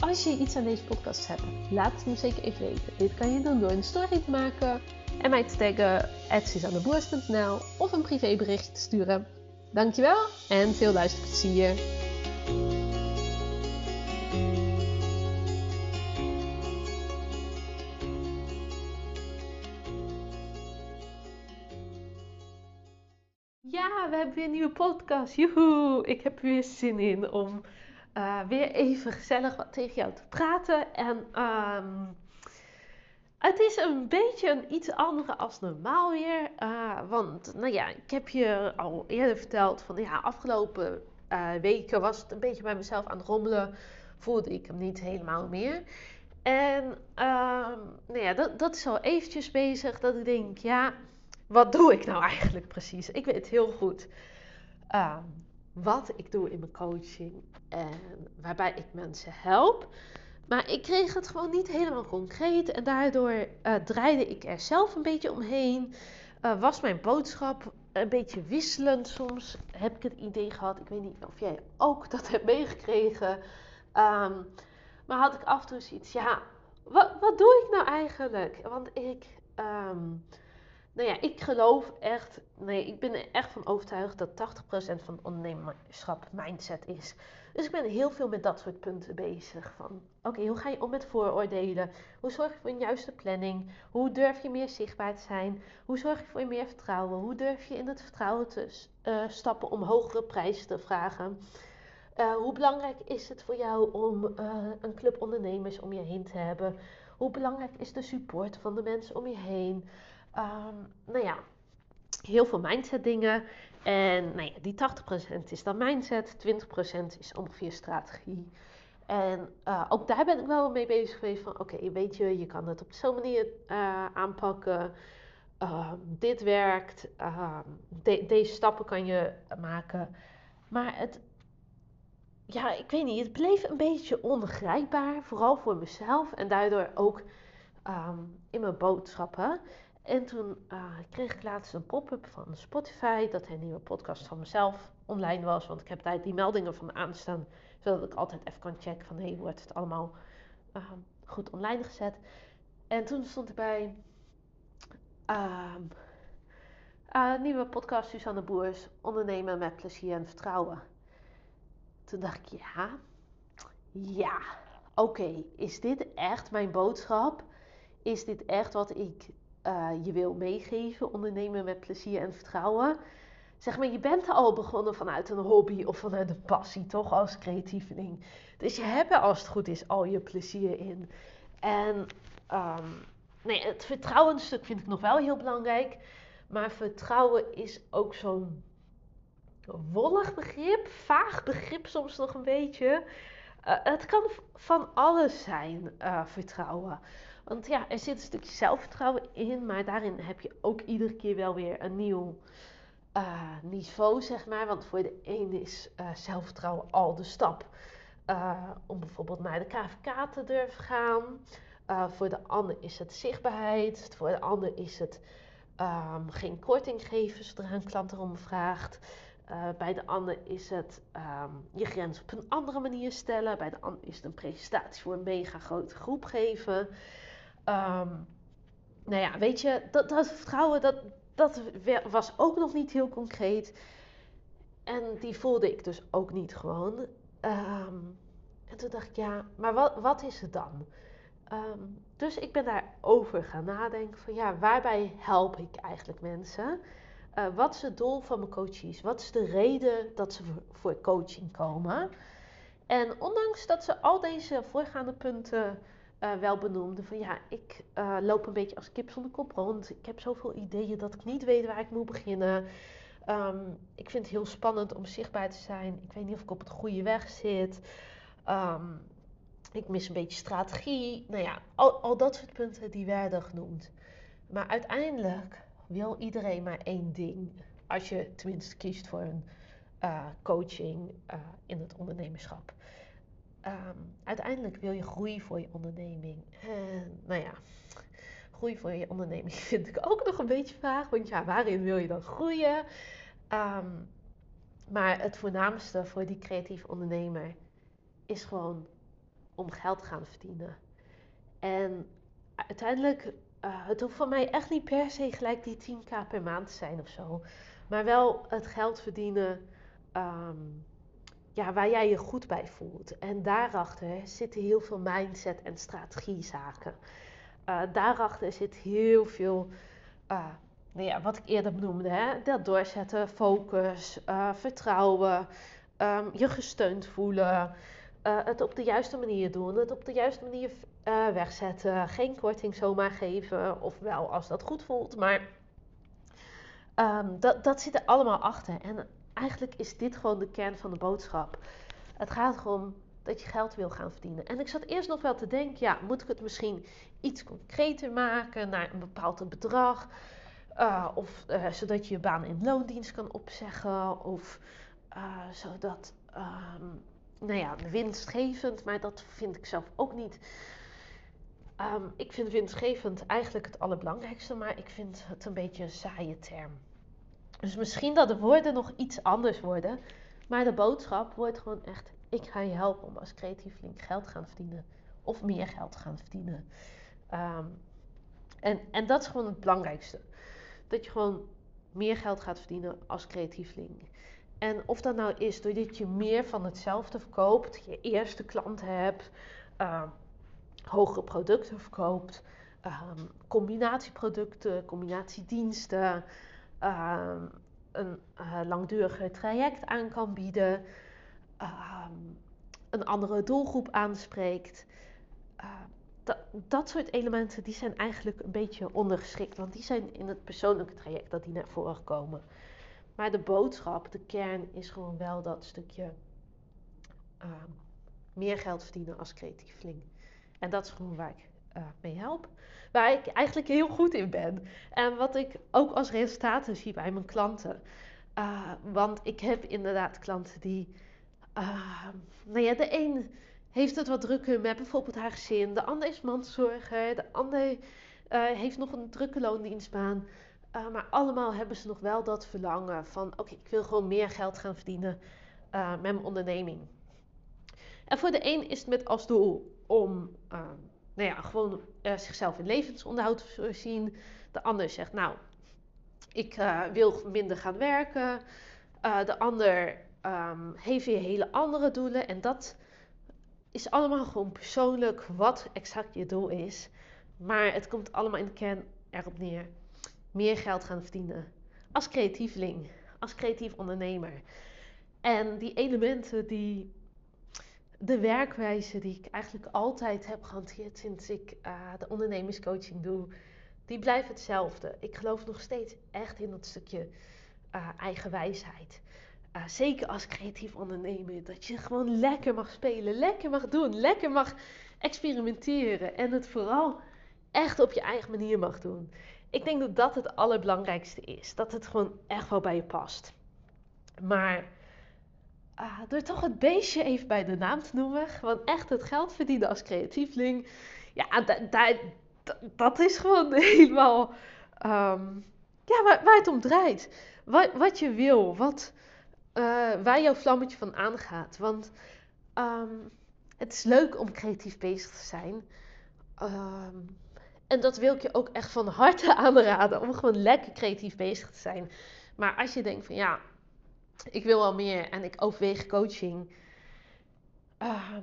Als je iets aan deze podcast hebt, laat het me zeker even weten. Dit kan je doen door een story te maken en mij te taggen @suzanneboers.nl of een privébericht te sturen. Dankjewel en veel luisterplezier. Ja, we hebben weer een nieuwe podcast. Joehoe! Ik heb er weer zin in om uh, weer even gezellig wat tegen jou te praten. En um, het is een beetje een iets andere als normaal weer. Uh, want, nou ja, ik heb je al eerder verteld van ja, afgelopen uh, weken was het een beetje bij mezelf aan het rommelen. Voelde ik hem niet helemaal meer. En uh, nou ja, dat, dat is al eventjes bezig dat ik denk, ja, wat doe ik nou eigenlijk precies? Ik weet heel goed uh, wat ik doe in mijn coaching en waarbij ik mensen help. Maar ik kreeg het gewoon niet helemaal concreet en daardoor uh, draaide ik er zelf een beetje omheen. Uh, was mijn boodschap een beetje wisselend soms. Heb ik het idee gehad, ik weet niet of jij ook dat hebt meegekregen. Um, maar had ik af en toe zoiets, ja, wat, wat doe ik nou eigenlijk? Want ik, um, nou ja, ik geloof echt, nee, ik ben er echt van overtuigd dat 80% van ondernemerschap mindset is. Dus ik ben heel veel met dat soort punten bezig. Van oké, hoe ga je om met vooroordelen? Hoe zorg je voor een juiste planning? Hoe durf je meer zichtbaar te zijn? Hoe zorg je voor meer vertrouwen? Hoe durf je in het vertrouwen te uh, stappen om hogere prijzen te vragen? Uh, hoe belangrijk is het voor jou om uh, een club ondernemers om je heen te hebben? Hoe belangrijk is de support van de mensen om je heen? Um, nou ja, heel veel mindset dingen. En nou ja, die 80% is dan mindset, 20% is ongeveer strategie. En uh, ook daar ben ik wel mee bezig geweest van, oké, weet je, je kan het op zo'n manier uh, aanpakken. Uh, dit werkt, de, deze stappen kan je maken. Maar het, ja, ik weet niet, het bleef een beetje onbegrijpbaar, vooral voor mezelf en daardoor ook in mijn boodschappen. En toen uh, kreeg ik laatst een pop-up van Spotify dat een nieuwe podcast van mezelf online was. Want ik heb daar die meldingen van aanstaan, zodat ik altijd even kan checken van hé, hey, wordt het allemaal uh, goed online gezet. En toen stond erbij uh, nieuwe podcast Susanne Boers, ondernemen met plezier en vertrouwen. Toen dacht ik ja, ja, oké, is dit echt mijn boodschap? Is dit echt wat ik uh, je wil meegeven, ondernemen met plezier en vertrouwen. Zeg maar, je bent al begonnen vanuit een hobby of vanuit een passie, toch als creatieveling. Dus je hebt er als het goed is al je plezier in. En um, nee, het vertrouwensstuk vind ik nog wel heel belangrijk. Maar vertrouwen is ook zo'n wollig begrip, vaag begrip soms nog een beetje. Uh, het kan van alles zijn, uh, vertrouwen. Want ja, er zit een stukje zelfvertrouwen in, maar daarin heb je ook iedere keer wel weer een nieuw uh, niveau, zeg maar. Want voor de een is uh, zelfvertrouwen al de stap uh, om bijvoorbeeld naar de KVK te durven gaan. voor de ander is het zichtbaarheid. Voor de ander is het um, geen korting geven zodra een klant erom vraagt. bij de ander is het um, je grens op een andere manier stellen. Bij de ander is het een presentatie voor een mega grote groep geven. Um, nou ja, weet je, dat, dat vertrouwen, dat, dat was ook nog niet heel concreet. En die voelde ik dus ook niet gewoon. Um, en toen dacht ik, ja, maar wat, wat is het dan? Um, dus ik ben daarover gaan nadenken van, ja, waarbij help ik eigenlijk mensen? Uh, wat is het doel van mijn coaches? Wat is de reden dat ze voor, voor coaching komen? En ondanks dat ze al deze voorgaande punten uh, wel benoemde. Van ja, ik uh, loop een beetje als kip zonder kop rond. Ik heb zoveel ideeën dat ik niet weet waar ik moet beginnen. Um, ik vind het heel spannend om zichtbaar te zijn. Ik weet niet of ik op het goede weg zit. Um, ik mis een beetje strategie. Nou ja, al, al dat soort punten die werden genoemd. Maar uiteindelijk wil iedereen maar één ding. Als je tenminste kiest voor een uh, coaching in het ondernemerschap. Um, uiteindelijk wil je groei voor je onderneming. En nou ja, groei voor je onderneming vind ik ook nog een beetje vaag. Want ja, waarin wil je dan groeien? Um, maar het voornaamste voor die creatieve ondernemer is gewoon om geld gaan verdienen. En uiteindelijk, uh, het hoeft voor mij echt niet per se gelijk die 10k per maand te zijn of zo. Maar wel het geld verdienen um, ja, waar jij je goed bij voelt. En daarachter zitten heel veel mindset en strategiezaken. Uh, daarachter zit heel veel, uh, nou ja, wat ik eerder benoemde, hè? dat doorzetten, focus, uh, vertrouwen, um, je gesteund voelen, het op de juiste manier doen, het op de juiste manier wegzetten, geen korting zomaar geven, of wel als dat goed voelt, maar um, dat, dat zit er allemaal achter. En eigenlijk is dit gewoon de kern van de boodschap. Het gaat erom dat je geld wil gaan verdienen. En ik zat eerst nog wel te denken, ja, moet ik het misschien iets concreter maken naar een bepaald bedrag? Uh, of uh, zodat je je baan in loondienst kan opzeggen. Of uh, zodat, um, nou ja, winstgevend, maar dat vind ik zelf ook niet. Um, ik vind winstgevend eigenlijk het allerbelangrijkste, maar ik vind het een beetje een saaie term. Dus misschien dat de woorden nog iets anders worden. Maar de boodschap wordt gewoon echt: ik ga je helpen om als creatieveling geld gaan verdienen. Of meer geld gaan verdienen. Um, en, en dat is gewoon het belangrijkste. Dat je gewoon meer geld gaat verdienen als creatieveling. En of dat nou is doordat je meer van hetzelfde verkoopt, je eerste klant hebt, uh, hogere producten verkoopt, um, combinatieproducten, combinatiediensten, een uh, langduriger traject aan kan bieden, uh, een andere doelgroep aanspreekt. Uh, dat, dat soort elementen die zijn eigenlijk een beetje ondergeschikt, want die zijn in het persoonlijke traject dat die naar voren komen. Maar de boodschap, de kern is gewoon wel dat stukje ehm, meer geld verdienen als creatieveling. En dat is gewoon waar ik uh, mee help. Waar ik eigenlijk heel goed in ben. En wat ik ook als resultaten zie bij mijn klanten. Uh, want ik heb inderdaad klanten die. Uh, nou ja, de een heeft het wat drukker met bijvoorbeeld haar gezin. De ander is mandzorger. De ander heeft nog een drukke loondienstbaan. maar allemaal hebben ze nog wel dat verlangen van: oké, ik wil gewoon meer geld gaan verdienen met mijn onderneming. En voor de een is het met als doel om nou ja, gewoon uh, zichzelf in levensonderhoud voorzien. De ander zegt, nou, ik uh, wil minder gaan werken. Uh, de ander um, heeft weer hele andere doelen. En dat is allemaal gewoon persoonlijk wat exact je doel is. Maar het komt allemaal in de kern erop neer. Meer geld gaan verdienen. Als creatieveling, als creatief ondernemer. En die elementen die de werkwijze die ik eigenlijk altijd heb gehanteerd sinds ik uh, de ondernemerscoaching doe, die blijft hetzelfde. Ik geloof nog steeds echt in dat stukje uh, eigen wijsheid. Uh, zeker als creatief ondernemer, dat je gewoon lekker mag spelen, lekker mag doen, lekker mag experimenteren en het vooral echt op je eigen manier mag doen. Ik denk dat dat het allerbelangrijkste is, dat het gewoon echt wel bij je past. Maar uh, door toch het beestje even bij de naam te noemen. Gewoon echt het geld verdienen als creatieveling. Ja, dat is gewoon helemaal um, ja, waar, waar, het om draait. Wat, wat je wil, wat, uh, waar jouw vlammetje van aangaat. Want um, het is leuk om creatief bezig te zijn. Um, en dat wil ik je ook echt van harte aanraden. Om gewoon lekker creatief bezig te zijn. Maar als je denkt van ja, ik wil wel meer en ik overweeg coaching, uh,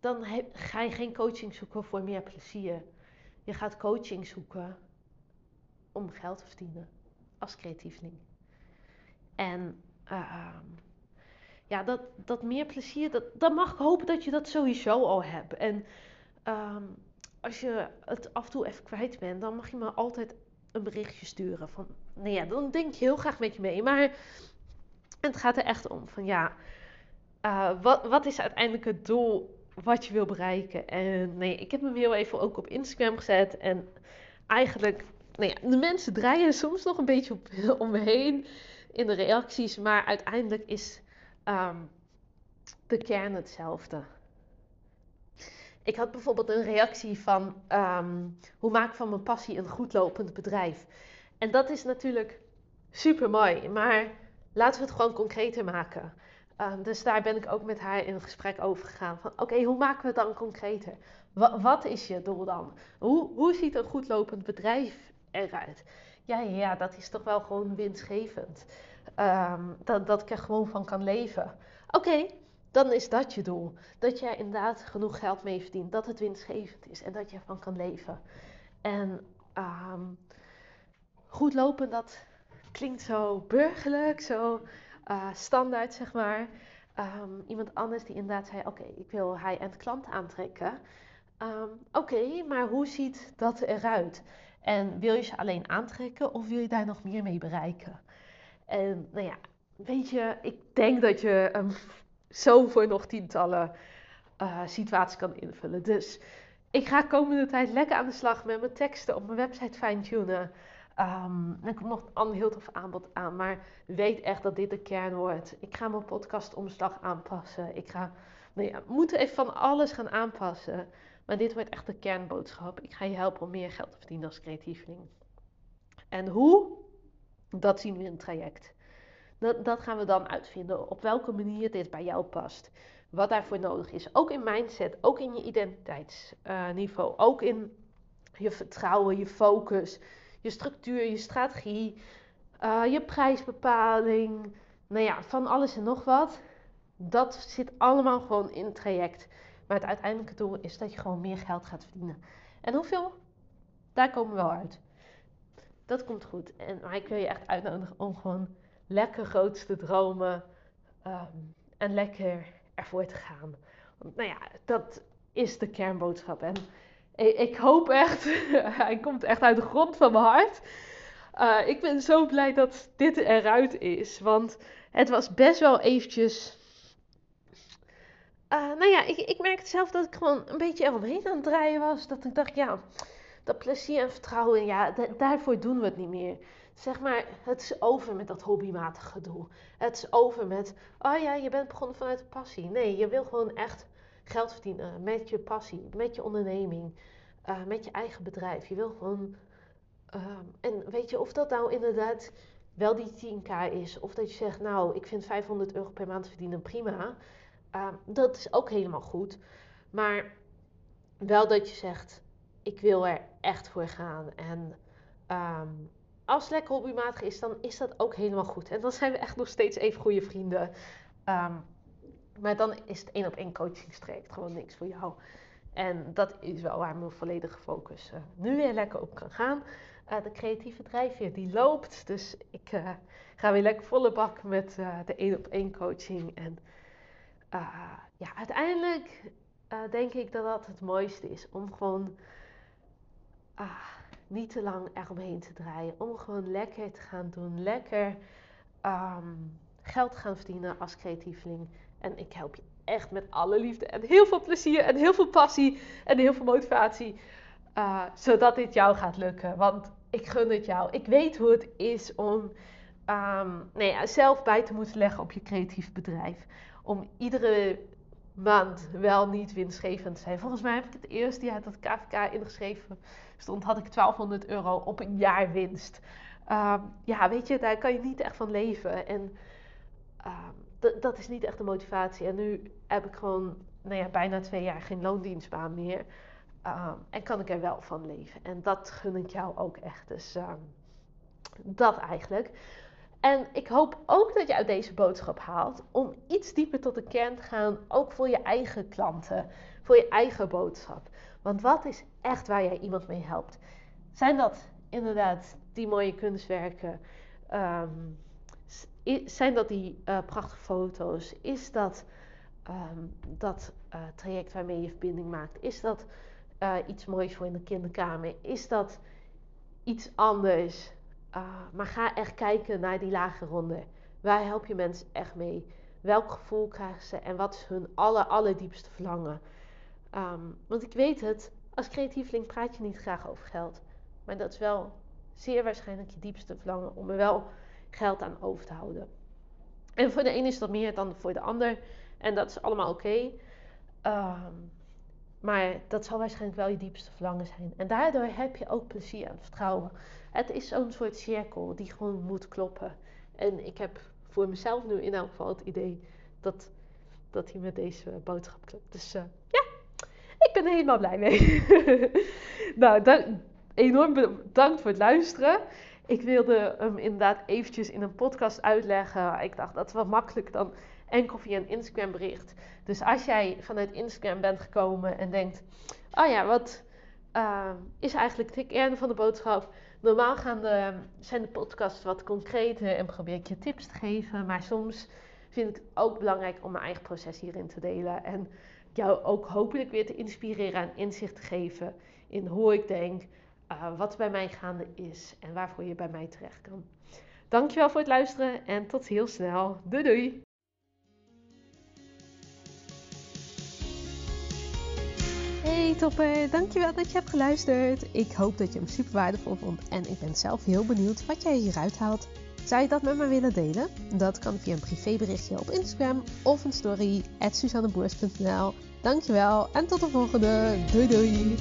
dan ga je geen coaching zoeken voor meer plezier. Je gaat coaching zoeken om geld te verdienen als creatieveling. En uh, ja, dat, dat meer plezier, dat, dan mag ik hopen dat je dat sowieso al hebt. En um, als je het af en toe even kwijt bent, dan mag je me altijd een berichtje sturen. Van, nou ja, dan denk je heel graag met je mee. Maar en het gaat er echt om van ja, uh, wat, wat is uiteindelijk het doel wat je wil bereiken. En nee, ik heb hem heel even ook op Instagram gezet. En eigenlijk, nou ja, de mensen draaien soms nog een beetje om me heen in de reacties. Maar uiteindelijk is ehm, de kern hetzelfde. Ik had bijvoorbeeld een reactie van ehm, hoe maak ik van mijn passie een goed lopend bedrijf. En dat is natuurlijk super mooi, maar laten we het gewoon concreter maken. Ehm, dus daar ben ik ook met haar in gesprek over gegaan. Van oké, hoe maken we het dan concreter? wat is je doel dan? Hoe, hoe ziet een goed lopend bedrijf eruit? Ja, ja, dat is toch wel gewoon winstgevend. Ehm, dat, dat ik er gewoon van kan leven. Oké, dan is dat je doel. Dat je inderdaad genoeg geld mee verdient. Dat het winstgevend is en dat je ervan kan leven. En um, goed lopen, dat klinkt zo burgerlijk, zo uh, standaard zeg maar. Um, iemand anders die inderdaad zei: Oké, ik wil high-end klanten aantrekken. Um, Oké, maar hoe ziet dat eruit? En wil je ze alleen aantrekken of wil je daar nog meer mee bereiken? En nou ja, weet je, ik denk dat je um, zo voor nog tientallen uh, situaties kan invullen. Dus ik ga komende tijd lekker aan de slag met mijn teksten op mijn website fine-tunen. Um, er komt nog een heel tof aanbod aan, maar weet echt dat dit de kern wordt. Ik ga mijn podcastomslag aanpassen. Ik ga, nou ja, moeten even van alles gaan aanpassen. Maar dit wordt echt de kernboodschap. Ik ga je helpen om meer geld te verdienen als creatieveling. En hoe? Dat zien we in het traject. Dat, dat gaan we dan uitvinden. Op welke manier dit bij jou past. Wat daarvoor nodig is. Ook in mindset, ook in je identiteitsniveau. ook in je vertrouwen, je focus, je structuur, je strategie, uh, je prijsbepaling. Nou ja, van alles en nog wat. Dat zit allemaal gewoon in het traject. Maar het uiteindelijke doel is dat je gewoon meer geld gaat verdienen. En hoeveel? Daar komen we wel uit. Dat komt goed. En, maar ik wil je echt uitnodigen om gewoon lekker groot te dromen. Ehm, en lekker ervoor te gaan. Want, nou ja, dat is de kernboodschap. En ik, hoop echt, hij komt echt uit de grond van mijn hart. Uh, ik ben zo blij dat dit eruit is. Want het was best wel eventjes uh, nou ja, ik, ik merkte zelf dat ik gewoon een beetje eromheen aan het draaien was. Dat ik dacht, ja, dat plezier en vertrouwen, ja, daarvoor doen we het niet meer. Zeg maar, het is over met dat hobbymatige gedoe. Het is over met, oh ja, je bent begonnen vanuit passie. Nee, je wil gewoon echt geld verdienen met je passie, met je onderneming, uh, met je eigen bedrijf. Je wil gewoon, uh, en weet je, of dat nou inderdaad wel die 10k is, of dat je zegt, nou, ik vind 500 euro per maand verdienen prima. Ehm, dat is ook helemaal goed. Maar wel dat je zegt, ik wil er echt voor gaan. En um, als het lekker hobbymatig is, dan is dat ook helemaal goed. En dan zijn we echt nog steeds even goede vrienden. Ehm, maar dan is het één op één coachingstraject gewoon niks voor jou. En dat is wel waar mijn volledige focus uh, nu weer lekker op kan gaan. Uh, de creatieve drijfveer die loopt. Dus ik uh, ga weer lekker volle bak met de één op één coaching. En ja, uiteindelijk denk ik dat dat het mooiste is. Om gewoon uh, niet te lang eromheen te draaien. Om gewoon lekker te gaan doen. Lekker um, geld gaan verdienen als creatieveling. En ik help je echt met alle liefde en heel veel plezier en heel veel passie en heel veel motivatie. zodat dit jou gaat lukken. Want ik gun het jou. Ik weet hoe het is om um, nee, zelf bij te moeten leggen op je creatief bedrijf om iedere maand wel niet winstgevend te zijn. Volgens mij heb ik het eerste jaar dat KVK ingeschreven stond, had ik 1200 euro op een jaar winst. Ehm, ja, weet je, daar kan je niet echt van leven. En uh, dat is niet echt de motivatie. En nu heb ik gewoon, nou ja, bijna twee jaar geen loondienstbaan meer. Uh, en kan ik er wel van leven. En dat gun ik jou ook echt. Dus dat eigenlijk. En ik hoop ook dat je uit deze boodschap haalt om iets dieper tot de kern te gaan, ook voor je eigen klanten, voor je eigen boodschap. Want wat is echt waar jij iemand mee helpt? Zijn dat inderdaad die mooie kunstwerken? Um, zijn dat die uh, prachtige foto's? Is dat um, dat uh, traject waarmee je verbinding maakt? Is dat uh, iets moois voor in de kinderkamer? Is dat iets anders? Uh, maar ga echt kijken naar die lage ronde. Waar help je mensen echt mee? Welk gevoel krijgen ze en wat is hun aller, allerdiepste verlangen? Ehm, want ik weet het, als creatieveling praat je niet graag over geld. Maar dat is wel zeer waarschijnlijk je diepste verlangen om er wel geld aan over te houden. En voor de een is dat meer dan voor de ander. En dat is allemaal oké. Ehm, maar dat zal waarschijnlijk wel je diepste verlangen zijn. En daardoor heb je ook plezier aan vertrouwen. Het is zo'n soort cirkel die gewoon moet kloppen. En ik heb voor mezelf nu in elk geval het idee dat, dat hij met deze boodschap klopt. Dus uh, ja, ik ben er helemaal blij mee. nou, enorm bedankt voor het luisteren. Ik wilde hem inderdaad eventjes in een podcast uitleggen. Ik dacht dat is wel makkelijk dan enkel via een Instagram bericht. Dus als jij vanuit Instagram bent gekomen en denkt: Oh ja, wat uh, is eigenlijk de kern van de boodschap? Normaal gaan de, zijn de podcasts wat concreter en probeer ik je tips te geven. Maar soms vind ik het ook belangrijk om mijn eigen proces hierin te delen. En jou ook hopelijk weer te inspireren en inzicht te geven in hoe ik denk, uh, wat bij mij gaande is en waarvoor je bij mij terecht kan. Dankjewel voor het luisteren en tot heel snel. Doei doei! Hey topper, dankjewel dat je hebt geluisterd. Ik hoop dat je hem super waardevol vond en ik ben zelf heel benieuwd wat jij hieruit haalt. Zou je dat met me willen delen? Dat kan via een privéberichtje op Instagram of een story at Dankjewel en tot de volgende. Doei doei!